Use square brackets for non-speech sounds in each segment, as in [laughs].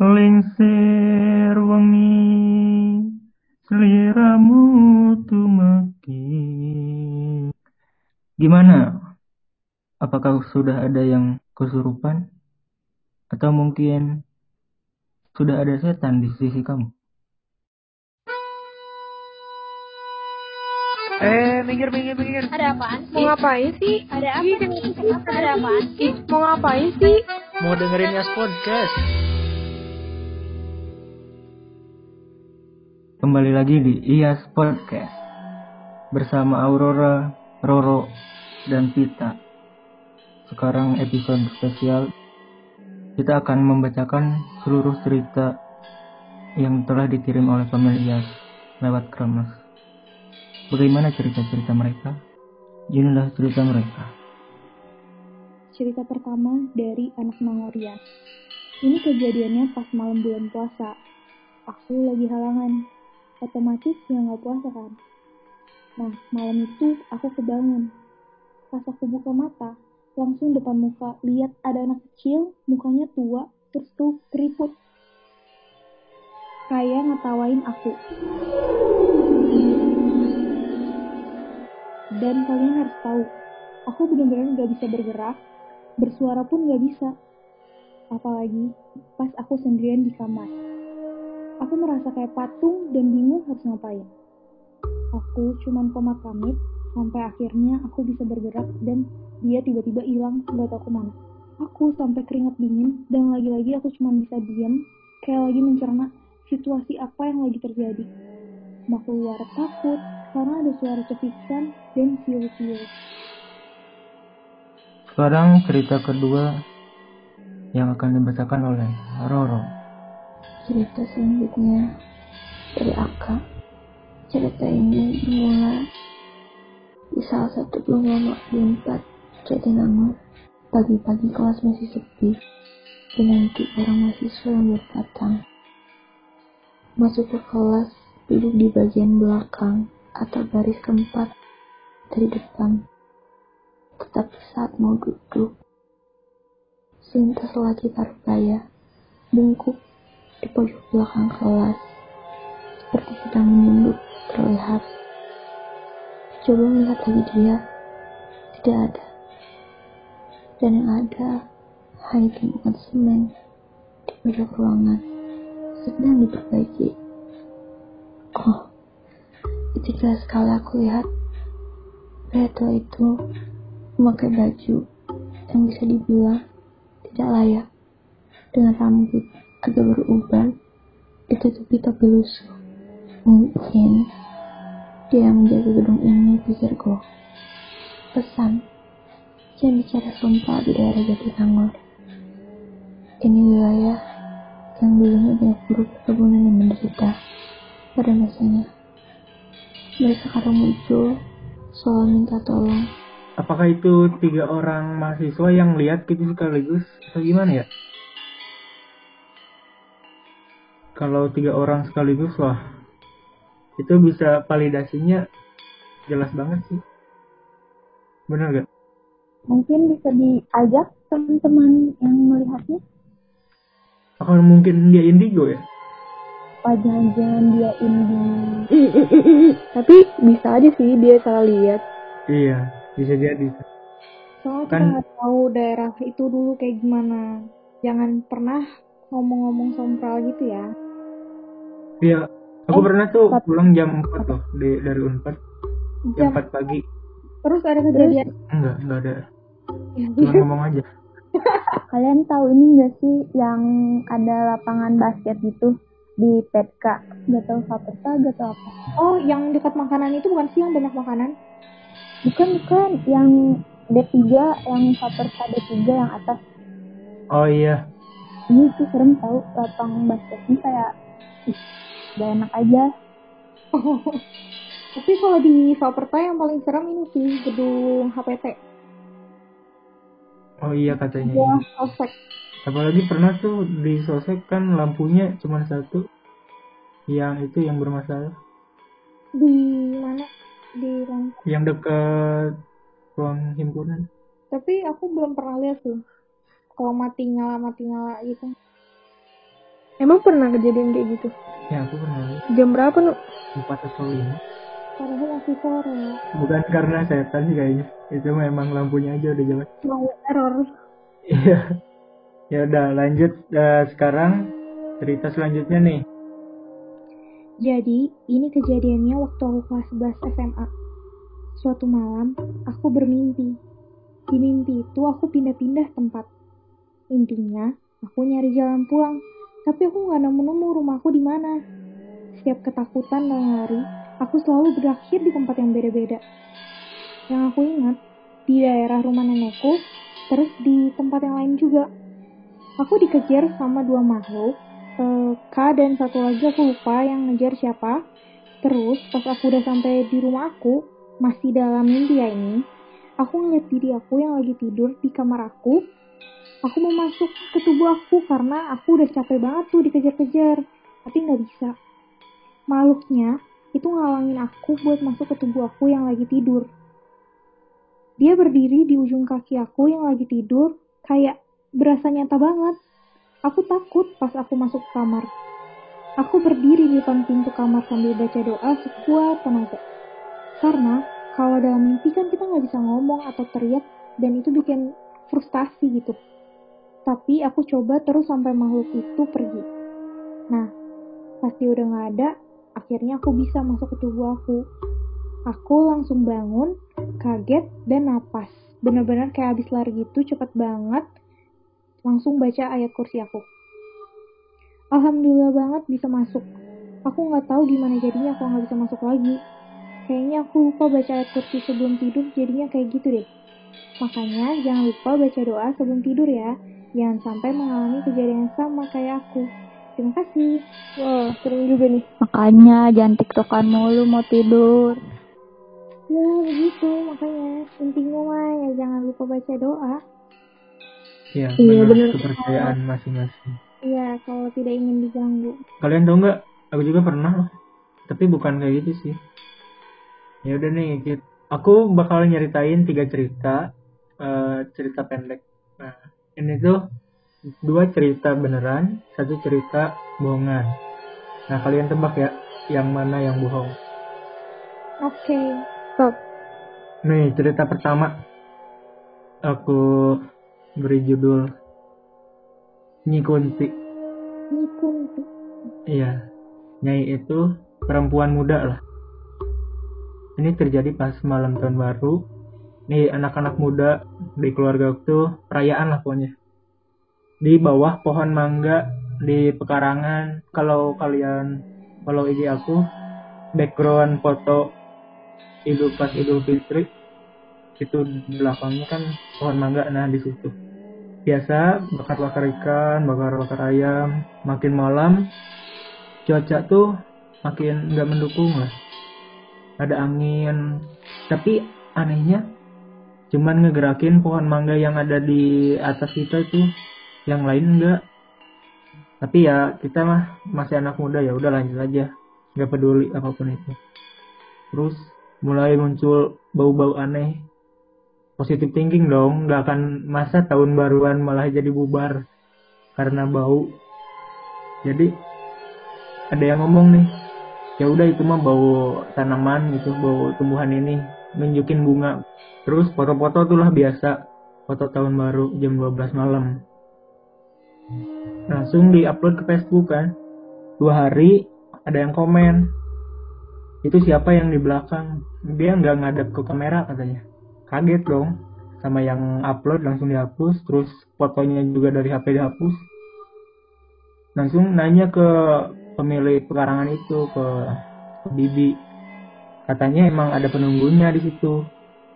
Lengser wengi seliramu tumeki. Gimana? Apakah sudah ada yang kesurupan? Atau mungkin sudah ada setan di sisi kamu? Eh, minggir, minggir, minggir. Ada apaan Mau sih? ngapain sih? Ada apa? Ada apaan sih? Ih, mau ngapain sih? Mau dengerin Yas Podcast? Kembali lagi di IAS Podcast bersama Aurora, Roro, dan Pita. Sekarang episode spesial kita akan membacakan seluruh cerita yang telah dikirim oleh pemilik IAS lewat Kremes. Bagaimana cerita-cerita mereka? Inilah cerita mereka. Cerita pertama dari anak Mangoria. Ini kejadiannya pas malam bulan puasa. Aku lagi halangan. Otomatis ya nggak puasa kan. Nah, malam itu aku kebangun. Pas aku buka mata, langsung depan muka lihat ada anak kecil, mukanya tua, terus tuh keriput. Kayak ngetawain aku. Dan kalian harus tahu, aku benar-benar gak bisa bergerak, bersuara pun gak bisa. Apalagi pas aku sendirian di kamar. Aku merasa kayak patung dan bingung harus ngapain. Aku cuman komat pamit sampai akhirnya aku bisa bergerak dan dia tiba-tiba hilang gak tahu ke mana. Aku sampai keringat dingin dan lagi-lagi aku cuma bisa diam kayak lagi mencerna situasi apa yang lagi terjadi. Mau keluar takut karena ada suara cepikan dan siul-siul. Sekarang cerita kedua yang akan dibacakan oleh Roro. Cerita selanjutnya dari Aka. Cerita ini bermula di salah satu rumah waktu 4 Jatinangor. Pagi-pagi kelas masih sepi, dinanti orang mahasiswa yang berdatang. Masuk ke kelas, duduk di bagian belakang atau baris keempat dari depan. Tetapi saat mau duduk, selintas lagi Parubaya bungkuk di pojok belakang kelas, seperti sedang menunduk terlihat. Coba melihat lagi dia, tidak ada. Dan yang ada hanya tumpukan semen di pojok ruangan, sedang diperbaiki. Oh, itu jelas sekali aku lihat. Tua itu memakai baju yang bisa dibilang tidak layak dengan rambut agak beruban ditutupi topi lusuh. Mungkin dia menjaga gedung ini pikirku. Pesan, jangan bicara sumpah di daerah Jatinangor. Ini wilayah yang dulunya banyak buruh perkebunan yang menderita pada masanya. Mereka sekarang muncul soal minta tolong Apakah itu tiga orang mahasiswa yang lihat gitu sekaligus atau gimana ya? Kalau tiga orang sekaligus wah itu bisa validasinya jelas banget sih. Bener gak? Mungkin bisa diajak teman-teman yang melihatnya. Apa mungkin dia indigo ya? Apa jangan-jangan dia ini [laughs] Tapi bisa aja sih dia salah lihat. Iya, bisa jadi. Soalnya kita Kan- nggak tahu daerah itu dulu kayak gimana. Jangan pernah ngomong-ngomong sompral gitu ya. Iya, aku Oh, pernah tuh empat. pulang jam 4 loh di, dari Unpad. Jam Jam, 4 pagi. terus ada kejadian. Enggak, enggak ada. Cuma ngomong aja. [laughs] Kalian tahu ini nggak sih yang ada lapangan basket gitu di Petka? Gak tahu Faperta, gak tahu apa. Oh, yang dekat makanan itu bukan sih yang banyak makanan? Bukan, bukan. Yang D3, yang Faperta D3 yang atas. Oh iya, Ini tuh serem tahu lapangan basketnya kayak gak enak aja. [laughs] Tapi kalau di Faperta yang paling serem ini sih gedung HPT. oh iya katanya. Ya, Osek. Apalagi pernah tuh di sosek kan lampunya cuma satu. Yang itu yang bermasalah. Di mana? Di Lang- Yang dekat ruang himpunan. Tapi aku belum pernah lihat tuh. Kalau mati nyala mati nyala gitu. Emang pernah kejadian kayak gitu? ya aku pernah Jam berapa nu? empat atau lima Padahal masih sore. bukan karena setan sih kayaknya itu memang lampunya aja udah jelek Mau error. iya ya udah lanjut Eh, sekarang cerita selanjutnya nih Jadi, ini kejadiannya waktu aku kelas 11 SMA. Suatu malam, aku bermimpi. Di mimpi itu aku pindah-pindah tempat. Intinya, aku nyari jalan pulang, tapi aku nggak nemu-nemu rumahku di mana. Setiap ketakutan dalam hari, aku selalu berakhir di tempat yang beda-beda. Yang aku ingat, di daerah rumah nenekku, terus di tempat yang lain juga. Aku dikejar sama dua makhluk, eh, K dan satu lagi aku lupa yang ngejar siapa. Terus pas aku udah sampai di rumah aku, masih dalam mimpi ya ini, aku ngeliat diri aku yang lagi tidur di kamar aku. Aku mau masuk ke tubuh aku karena aku udah capek banget tuh dikejar-kejar, tapi nggak bisa. Makhluknya itu ngalangin aku buat masuk ke tubuh aku yang lagi tidur. Dia berdiri di ujung kaki aku yang lagi tidur, kayak berasa nyata banget. Aku takut pas aku masuk ke kamar. Aku berdiri di depan pintu kamar sambil baca doa sekuat tenaga. Karena kalau dalam mimpi kan kita nggak bisa ngomong atau teriak dan itu bikin frustasi gitu. Tapi aku coba terus sampai makhluk itu pergi. Nah, pasti udah nggak ada, akhirnya aku bisa masuk ke tubuh aku. Aku langsung bangun, kaget, dan napas. Bener-bener kayak habis lari gitu, cepet banget. Langsung baca ayat kursi aku. Alhamdulillah banget bisa masuk. Aku nggak tahu gimana jadinya kalau nggak bisa masuk lagi. Kayaknya aku lupa baca ayat kursi sebelum tidur, jadinya kayak gitu deh. Makanya jangan lupa baca doa sebelum tidur ya. Jangan sampai mengalami kejadian yang sama kayak aku. Terima kasih. Wah, serem juga nih. Makanya jangan tiktokan mulu mau tidur. Ya begitu, makanya intinya mah ya jangan lupa baca doa. ya Iya, menurut bener. kepercayaan masing-masing Iya, kalau tidak ingin diganggu. kalian tahu nggak aku juga pernah loh tapi bukan kayak gitu sih ya udah nih Kit. aku bakal nyeritain tiga cerita eh, cerita pendek nah ini tuh dua cerita beneran satu cerita bohongan nah kalian tebak ya yang mana yang bohong Oke, Stop. nih cerita pertama aku beri judul Nyi kunti. Iya, Nyai itu perempuan muda lah. Ini terjadi pas malam tahun baru. Nih anak-anak muda di keluarga tuh perayaan lah pokoknya. Di bawah pohon mangga di pekarangan. Kalau kalian follow IG aku, background foto Idul pas Idul Fitri itu belakangnya kan pohon mangga nah di situ biasa bakar-bakar ikan, bakar-bakar ayam. Makin malam, cuaca tuh makin nggak mendukung lah. Ada angin, tapi anehnya cuman ngegerakin pohon mangga yang ada di atas kita tuh, yang lain enggak. Tapi ya kita mah masih anak muda ya udah lanjut aja, nggak peduli apa pun itu. Terus mulai muncul bau-bau aneh. Positive thinking dong. Nggak akan masa tahun baruan malah jadi bubar. Karena bau. Jadi ada yang ngomong nih ya udah itu mah bau tanaman gitu bau tumbuhan ini nunjukin bunga. Terus foto-foto tuh lah biasa. Foto tahun baru jam 12 malam. Langsung diupload ke Facebook kan. Dua hari ada yang komen. Itu siapa yang di belakang? Dia nggak ngadep ke kamera katanya. Kaget dong. Sama yang upload langsung dihapus. Terus fotonya juga dari HP dihapus. Langsung nanya ke pemilik pekarangan itu ke, ke Bibi katanya emang ada penunggunya di situ.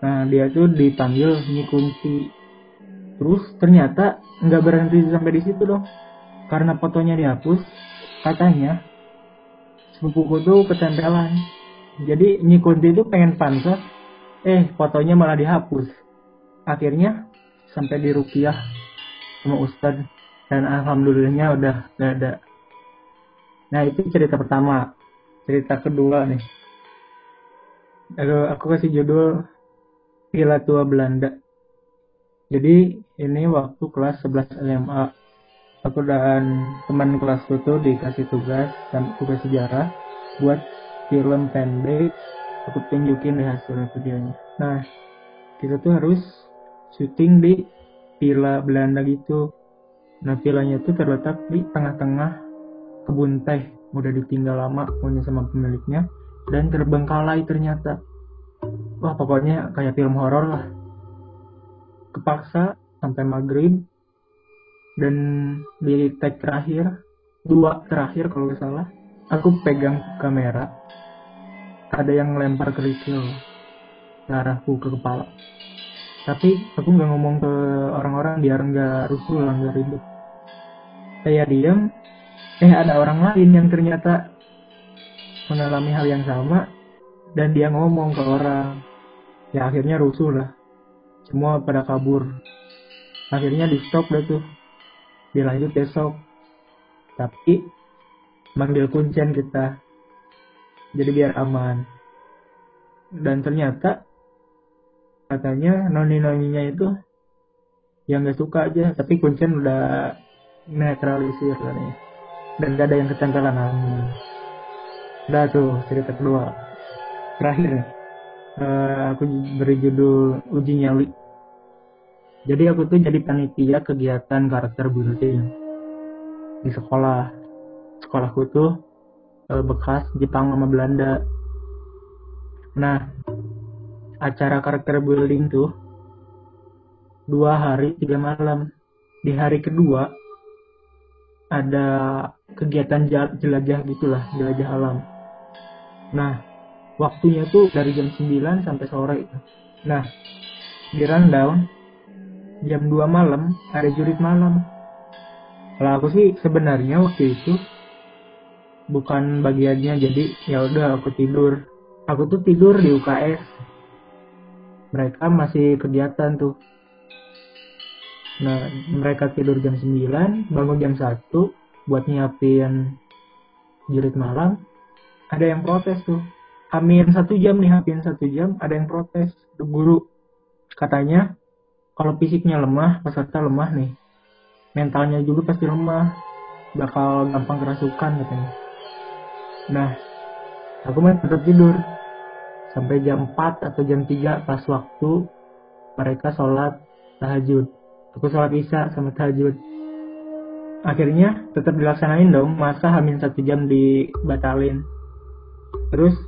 Nah dia tuh dipanggil Nyi Kunti. Terus ternyata nggak berhenti sampai di situ dong. Karena fotonya dihapus katanya sepupuku tuh ketempelan. Jadi Nyi Kunti itu pengen pansos eh fotonya malah dihapus. Akhirnya sampai di rukiah sama Ustadz. Dan alhamdulillahnya udah gak ada. Nah itu cerita pertama. Cerita kedua nih Aduh, aku kasih judul Villa Tua Belanda. Jadi ini waktu kelas 11 SMA aku dan teman kelasku tuh dikasih tugas dan tugas sejarah buat film pendek aku tunjukin deh hasil videonya. Nah kita tuh harus syuting di villa Belanda gitu. Nah villanya tuh terletak di tengah-tengah kebun teh. Udah ditinggal lama punya sama pemiliknya dan terbengkalai ternyata. Wah pokoknya kayak film horor lah. Kepaksa sampai maghrib. Dan di tag terakhir dua terakhir kalau nggak salah aku pegang kamera. Ada yang lempar kerikil ke arahku ke kepala. Tapi aku nggak ngomong ke orang-orang biar nggak rusuh lah nggak ribut saya diam eh ada orang lain yang ternyata mengalami hal yang sama dan dia ngomong ke orang. Ya akhirnya rusuh lah. Semua pada kabur. Akhirnya di stop dah tuh. Dilanjut besok. Tapi manggil kuncen kita. Jadi biar aman. Dan ternyata katanya noni noninya itu yang nggak suka aja. Tapi kuncen udah netralisir dan gak ada yang ketempelan amin udah tuh cerita kedua. Terakhir uh, aku beri judul uji nyali. Jadi aku tuh jadi panitia kegiatan karakter building di sekolah. Sekolahku tuh eh, bekas Jepang sama Belanda. Nah acara karakter building tuh dua hari tiga malam. Di hari kedua ada kegiatan jelajah gitulah jelajah alam nah waktunya tuh dari jam 9 sampai sore nah di rundown jam 2 malam ada jurit malam. Kalau aku sih sebenarnya waktu itu bukan bagiannya jadi ya udah aku tidur. Aku tuh tidur di UKS mereka masih kegiatan tuh. Nah mereka tidur jam 9 bangun jam 1 buat nyiapin jurit malam ada yang protes tuh. Amin satu jam nih hampir satu jam ada yang protes. Guru katanya kalau fisiknya lemah peserta lemah nih mentalnya juga pasti lemah bakal gampang kerasukan katanya. Nah aku main tetap tidur. Sampai jam 4 atau jam 3 pas waktu mereka sholat tahajud. Aku sholat isya sama tahajud. Akhirnya tetap dilaksanain dong masa hamil satu jam dibatalin terus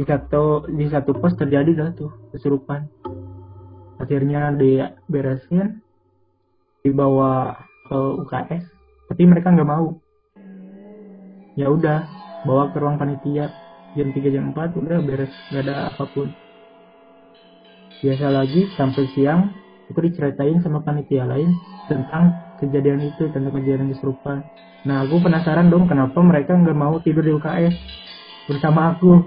di satu di satu pos terjadi dah tuh kesurupan. Akhirnya diberesin dibawa ke UKS tapi mereka nggak mau. Ya udah bawa ke ruang panitia. Jam 3 jam 4 udah beres nggak ada apa pun. Biasa lagi sampai siang itu diceritain sama panitia lain tentang kejadian itu tentang kejadian kesurupan. Nah aku penasaran dong kenapa mereka nggak mau tidur di UKS bersama aku.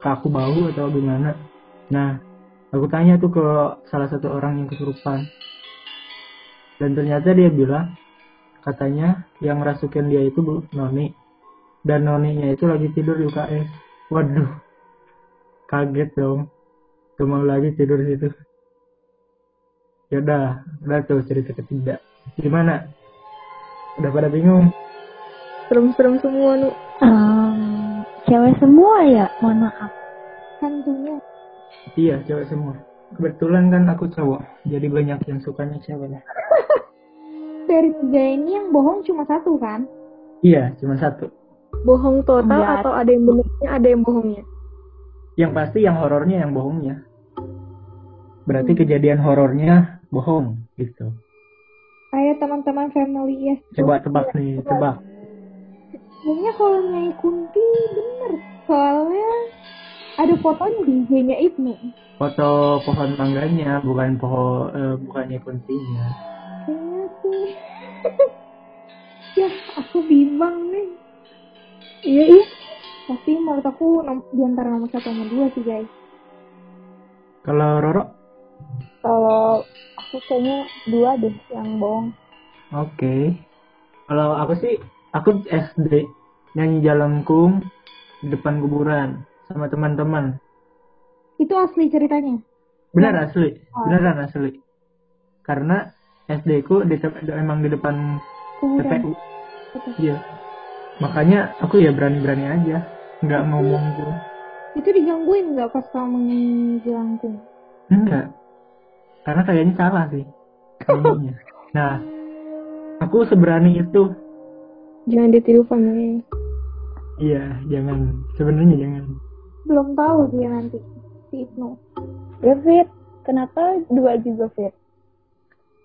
Ke aku bau atau gimana? Nah aku tanya tuh ke salah satu orang yang kesurupan. Dan ternyata dia bilang katanya yang rasukin dia itu bu noni. Dan noninya itu lagi tidur di UKS waduh kaget dong. Cuma lagi tidur di situ. Ya udah udah tuh cerita ketiga. Gimana? Udah pada bingung? Serem-serem semua nu. Um, cewek semua ya, mohon maaf. Hantunya. iya cewek semua kebetulan kan aku cowok jadi banyak yang sukanya cewek lah [laughs] Dari tiga ini yang bohong cuma satu kan? iya cuma satu bohong total Enggak. atau ada yang benernya ada yang bohongnya yang pasti yang horornya yang bohongnya berarti kejadian horornya bohong gitu Kayak teman-teman family ya. coba tebak nih tebak Kayaknya kalau Nyai Kunti bener. Soalnya ada fotonya di IG-nya Ibnu. foto pohon mangganya bukan pohon eh, bukannya kuntinya Kayaknya sih. [laughs] ya, aku bimbang nih. iya iya Tapi menurut aku nom- di antara nomor satu nomor dua sih guys. kalau Roro Kalau aku kayaknya dua deh yang bohong. Oke. Kalau aku sih, aku SD nyanyi jalangkung di depan kuburan sama teman-teman. Itu asli ceritanya. Benar asli, beneran asli. Karena SD ku di, emang di depan kuburan. TPU iya. Makanya aku ya berani-berani aja nggak ngomong gue Itu digangguin nggak pas kamu nyanyi jelangkung? enggak. Karena kayaknya salah sih. [laughs] Nah aku seberani itu Jangan ditiru family. iya jangan sebenarnya jangan Belum tahu dia nanti si Ibnu. Ya Fit, kenapa dua juga Fit?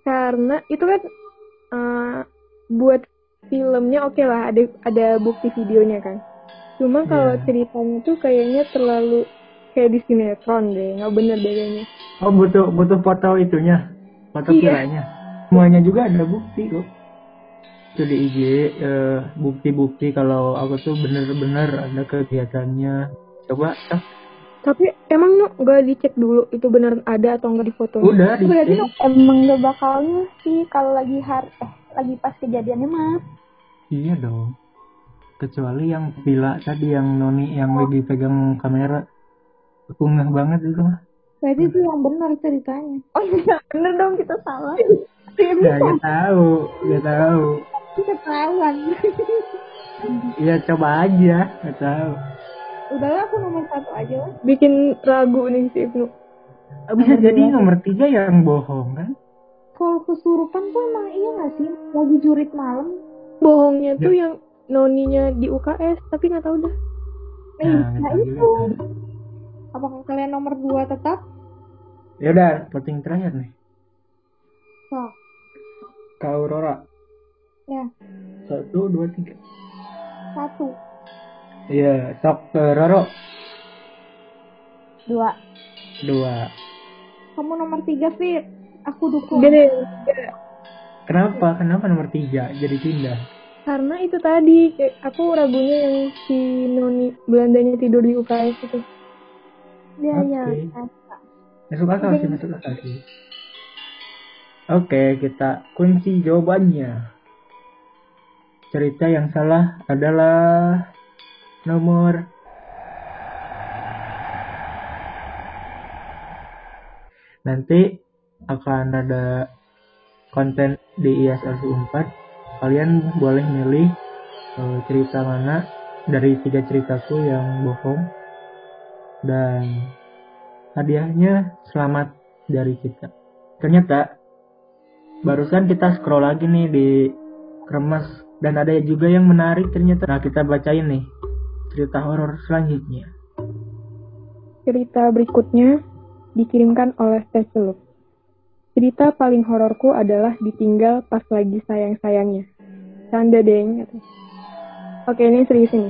Karena itu kan eh, buat filmnya oke lah ada ada bukti videonya kan. Cuma kalau Iya. ceritanya tuh kayaknya terlalu kayak di sinetron deh, nggak bener deh kayaknya. oh butuh butuh foto itunya foto Iya. kiranya semuanya juga ada bukti kok itu di IG eh, bukti-bukti kalau aku tuh bener-bener ada kegiatannya coba cek. Tapi emang no nggak dicek dulu itu beneran ada atau nggak di foto? udah di Berarti emang gak bakalnya sih kalau lagi har eh lagi pas kejadiannya mah. iya dong kecuali yang villa tadi yang noni yang lagi pegang kamera aku ngeh banget itu mah Berarti itu yang benar ceritanya. Oh iya bener dong kita salah. ya gak tahu gak tahu Itu ketahuan. ya coba aja gak tahu Udahlah aku nomor satu aja lah. Bikin ragu nih si Ibnu. bisa jadi nomor tiga yang bohong kan Kalau kesurupan tuh emang iya nggak sih? Lagi jurit malam. Bohongnya tuh Ya. yang noninya di UKS tapi nggak tahu dah. Eh, Nah, nah gitu itu. juga. Apakah kalian nomor dua tetap? ya udah voting terakhir nih So, Kak Aurora ya satu dua tiga satu. iya sok ke Roro Dua. dua Kamu nomor tiga Fit. Aku dukung. Deh, kenapa kenapa nomor tiga jadi pindah karena itu tadi aku ragunya yang si noni Belandanya tidur di UKS itu. Oke. ya. masuk akal sih masuk akal sih oke kita kunci jawabannya cerita yang salah adalah nomor nanti akan ada konten di ISL 4 kalian boleh milih eh, cerita mana dari tiga ceritaku yang bohong. Dan hadiahnya selamat dari kita. Ternyata barusan kita scroll lagi nih di kremes dan ada juga yang menarik ternyata nah kita bacain nih cerita horor selanjutnya Cerita berikutnya dikirimkan oleh Teh Celup. Cerita paling hororku adalah ditinggal pas lagi sayang-sayangnya. Canda deng. Oke ini serius ini.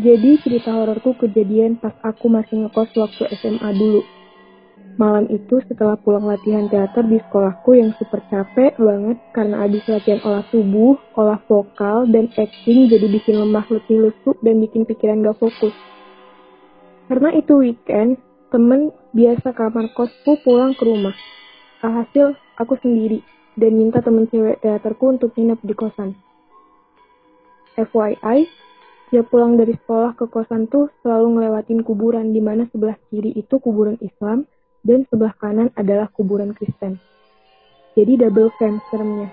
Jadi cerita hororku kejadian pas aku masih ngekos waktu SMA dulu. Malam itu setelah pulang latihan teater di sekolahku yang super capek banget karena abis latihan olah tubuh, olah vokal, dan acting jadi bikin lemah letih lesu dan bikin pikiran gak fokus. Karena itu weekend, temen biasa kamar kosku pulang ke rumah. Alhasil, aku sendiri dan minta temen cewek teaterku untuk nginep di kosan. FYI, dia pulang dari sekolah ke kosan tuh selalu ngelewatin kuburan di mana sebelah kiri itu kuburan Islam dan sebelah kanan adalah kuburan Kristen. Jadi double fam seremnya.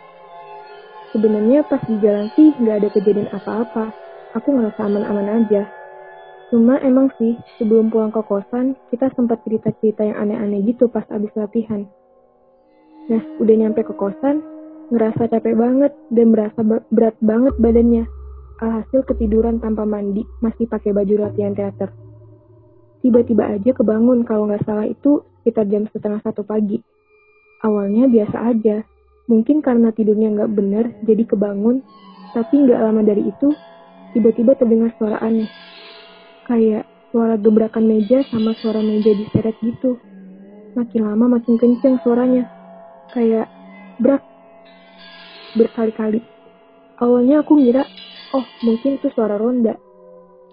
Sebenarnya pas di jalan sih nggak ada kejadian apa-apa. Aku ngerasa aman-aman aja. Cuma emang sih, sebelum pulang ke kosan, kita sempat cerita-cerita yang aneh-aneh gitu pas abis latihan. Nah, udah nyampe ke kosan, ngerasa capek banget dan berasa berat banget badannya. Alhasil ketiduran tanpa mandi, masih pakai baju latihan teater. Tiba-tiba aja kebangun kalau nggak salah itu sekitar jam setengah satu pagi. Awalnya biasa aja, mungkin karena tidurnya nggak bener jadi kebangun, tapi nggak lama dari itu, tiba-tiba terdengar suara aneh kayak suara gebrakan meja sama suara meja diseret gitu. Makin lama makin kenceng suaranya. Kayak brak. Berkali-kali. Awalnya aku ngira, oh mungkin itu suara ronda.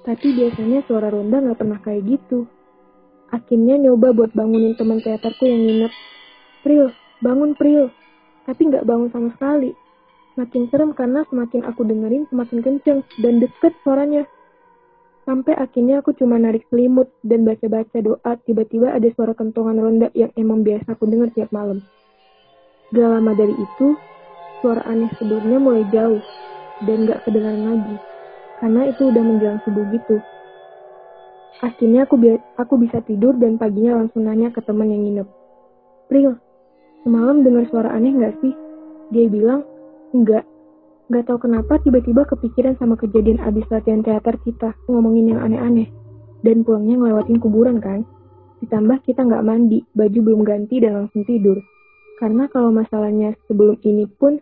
Tapi biasanya suara ronda nggak pernah kayak gitu. Akhirnya nyoba buat bangunin teman teaterku yang nginep. Pril, bangun Pril. Tapi nggak bangun sama sekali. Makin serem karena semakin aku dengerin semakin kenceng dan deket suaranya. Sampai akhirnya aku cuma narik selimut dan baca-baca doa, tiba-tiba ada suara kentongan ronda yang emang biasa aku dengar tiap malam. Gak lama dari itu, suara aneh sebelumnya mulai jauh dan gak kedengaran lagi. Karena itu udah menjelang subuh gitu. Akhirnya aku, bi aku bisa tidur dan paginya langsung nanya ke teman yang nginep. Pril, semalam dengar suara aneh gak sih? Dia bilang, enggak. Gak tahu kenapa tiba-tiba kepikiran sama kejadian abis latihan teater kita ngomongin yang aneh-aneh. Dan pulangnya ngelewatin kuburan kan? Ditambah kita nggak mandi, baju belum ganti dan langsung tidur. Karena kalau masalahnya sebelum ini pun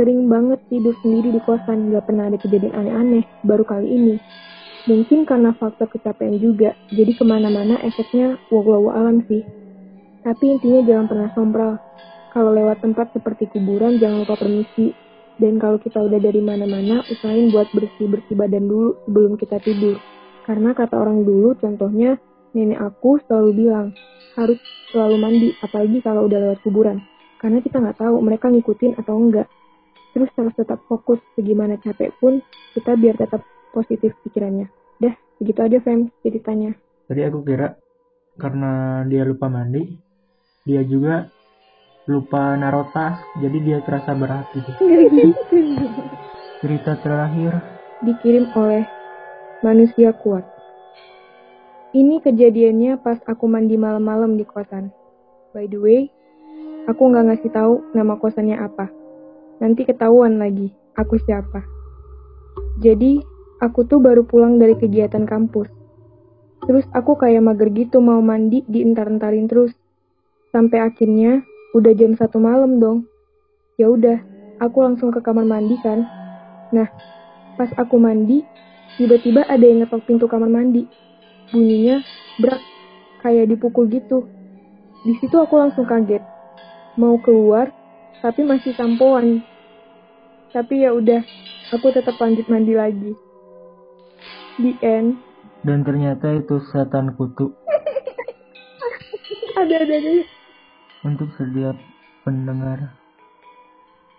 sering banget tidur sendiri di kosan, nggak pernah ada kejadian aneh-aneh, baru kali ini. Mungkin karena faktor kecapean juga, jadi ke mana-mana efeknya wow alam sih. Tapi intinya jangan pernah sombral. Kalau lewat tempat seperti kuburan jangan lupa permisi. Dan kalau kita udah dari mana-mana, usahain buat bersih-bersih badan dulu sebelum kita tidur. Karena kata orang dulu, contohnya nenek aku selalu bilang, harus selalu mandi, apalagi kalau udah lewat kuburan. Karena kita nggak tahu mereka ngikutin atau enggak. Terus harus tetap fokus, segimana capek pun, kita biar tetap positif pikirannya. Dah, begitu aja Fem ceritanya. Tadi aku kira karena dia lupa mandi, dia juga lupa naruh tas, jadi dia terasa berat gitu. [laughs] Cerita terakhir dikirim oleh manusia kuat. Ini kejadiannya pas aku mandi malam-malam di kosan. By the way, aku nggak ngasih tahu nama kosannya apa. Nanti ketahuan lagi aku siapa. Jadi, aku tuh baru pulang dari kegiatan kampus. Terus aku kayak mager gitu mau mandi dientar-entarin terus. Sampai akhirnya udah jam satu malam dong. Ya udah, aku langsung ke kamar mandi kan. Nah, pas aku mandi, Tiba-tiba ada yang ngetok pintu kamar mandi. Bunyinya berat, kayak dipukul gitu. Di situ aku langsung kaget. Mau keluar, tapi masih sampoan. Tapi ya udah, aku tetap lanjut mandi lagi. Di end. Dan ternyata itu setan kutu. [laughs] ada ada ada. Untuk setiap pendengar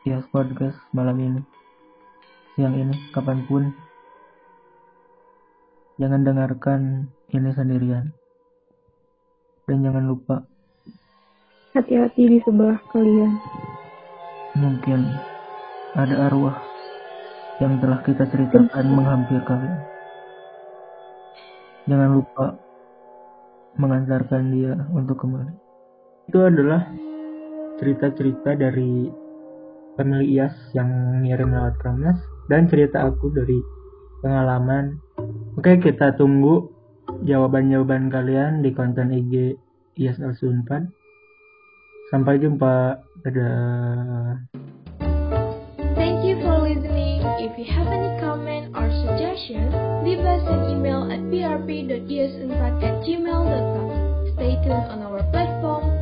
Yes Podcast malam ini, siang ini, kapan pun Jangan dengarkan ini sendirian. Dan jangan lupa hati-hati di sebelah kalian. Mungkin ada arwah yang telah kita ceritakan menghampiri kalian. Jangan lupa mengantarkan dia untuk kembali. Itu adalah cerita-cerita dari family Ias yang ngirim lewat Kramas dan cerita aku dari pengalaman Oke, kita tunggu jawaban-jawaban kalian di konten IG ISL Sunpan. Sampai jumpa. Dadah. Thank you for listening. If you have any leave us an email at brp.isunpad at gmail.com. Stay tuned on our platform